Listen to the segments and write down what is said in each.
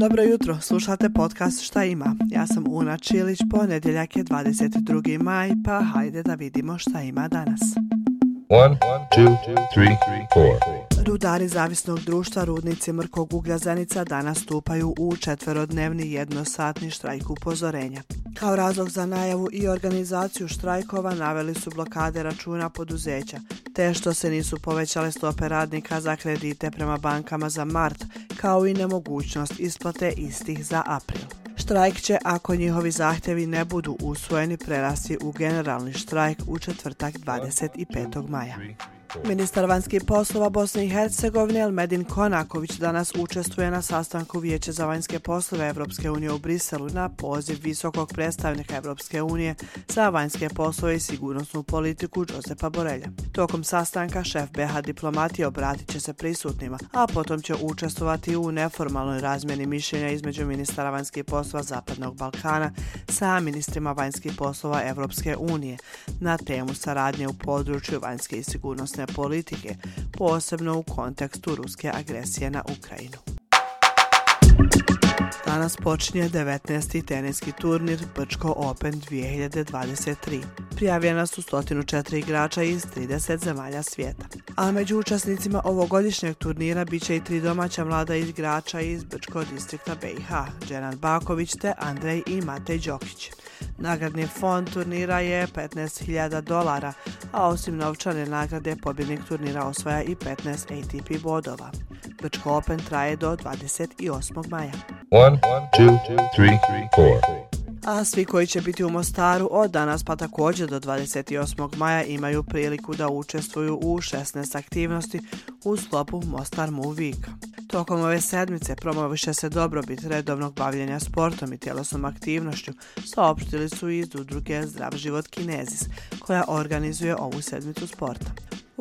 Dobro jutro, slušate podcast Šta ima? Ja sam Una Čilić, ponedjeljak je 22. maj, pa hajde da vidimo šta ima danas. One, two, three, four. Rudari zavisnog društva Rudnici Mrkog uglja Zenica danas stupaju u četverodnevni jednosatni štrajk upozorenja. Kao razlog za najavu i organizaciju štrajkova naveli su blokade računa poduzeća, te što se nisu povećale stope radnika za kredite prema bankama za mart, kao i nemogućnost isplate istih za april. Štrajk će, ako njihovi zahtjevi ne budu usvojeni, prerasti u generalni štrajk u četvrtak 25. maja. Ministar vanjskih poslova Bosne i Hercegovine Elmedin Konaković danas učestvuje na sastanku Vijeća za vanjske poslove Evropske unije u Briselu na poziv visokog predstavnika Evropske unije za vanjske poslove i sigurnosnu politiku Josepa Borelja. Tokom sastanka šef BH diplomatije obratit će se prisutnima, a potom će učestvovati u neformalnoj razmjeni mišljenja između ministara vanjskih poslova Zapadnog Balkana sa ministrima vanjskih poslova Evropske unije na temu saradnje u području vanjske i sigurnosne sigurnosne politike, posebno u kontekstu ruske agresije na Ukrajinu. Danas počinje 19. teniski turnir Brčko Open 2023. Prijavljena su 104 igrača iz 30 zemalja svijeta. A među učesnicima ovogodišnjeg turnira bit će i tri domaća mlada igrača iz Brčko distrikta BiH, Dženan Baković te Andrej i Matej Đokić. Nagradni fond turnira je 15.000 dolara, a osim novčane nagrade pobjednik turnira osvaja i 15 ATP bodova. Brčko Open traje do 28. maja. One, two, three, four. A svi koji će biti u Mostaru od danas pa također do 28. maja imaju priliku da učestvuju u 16 aktivnosti u sklopu Mostar Move Week. Tokom ove sedmice promoviše se dobrobit redovnog bavljenja sportom i tjelesnom aktivnošću, saopštili su iz udruge Zdrav život Kinezis, koja organizuje ovu sedmicu sporta.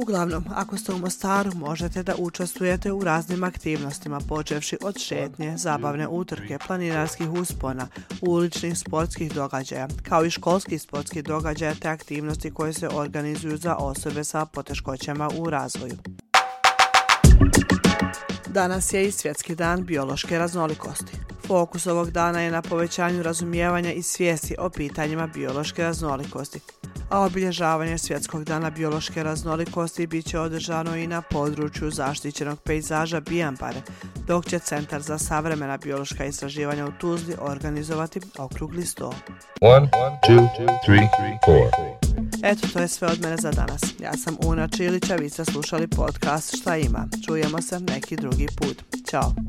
Uglavnom, ako ste u Mostaru, možete da učestvujete u raznim aktivnostima, počevši od šetnje, zabavne utrke, planinarskih uspona, uličnih sportskih događaja, kao i školskih sportskih događaja te aktivnosti koje se organizuju za osobe sa poteškoćama u razvoju. Danas je i svjetski dan biološke raznolikosti. Fokus ovog dana je na povećanju razumijevanja i svijesti o pitanjima biološke raznolikosti, a obilježavanje svjetskog dana biološke raznolikosti bit će održano i na području zaštićenog pejzaža Bijampare, dok će Centar za savremena biološka istraživanja u Tuzli organizovati okrugli sto. One, two, three, four. Eto, to je sve od mene za danas. Ja sam Una Čilića, vi ste slušali podcast Šta ima. Čujemo se neki drugi put. Ćao.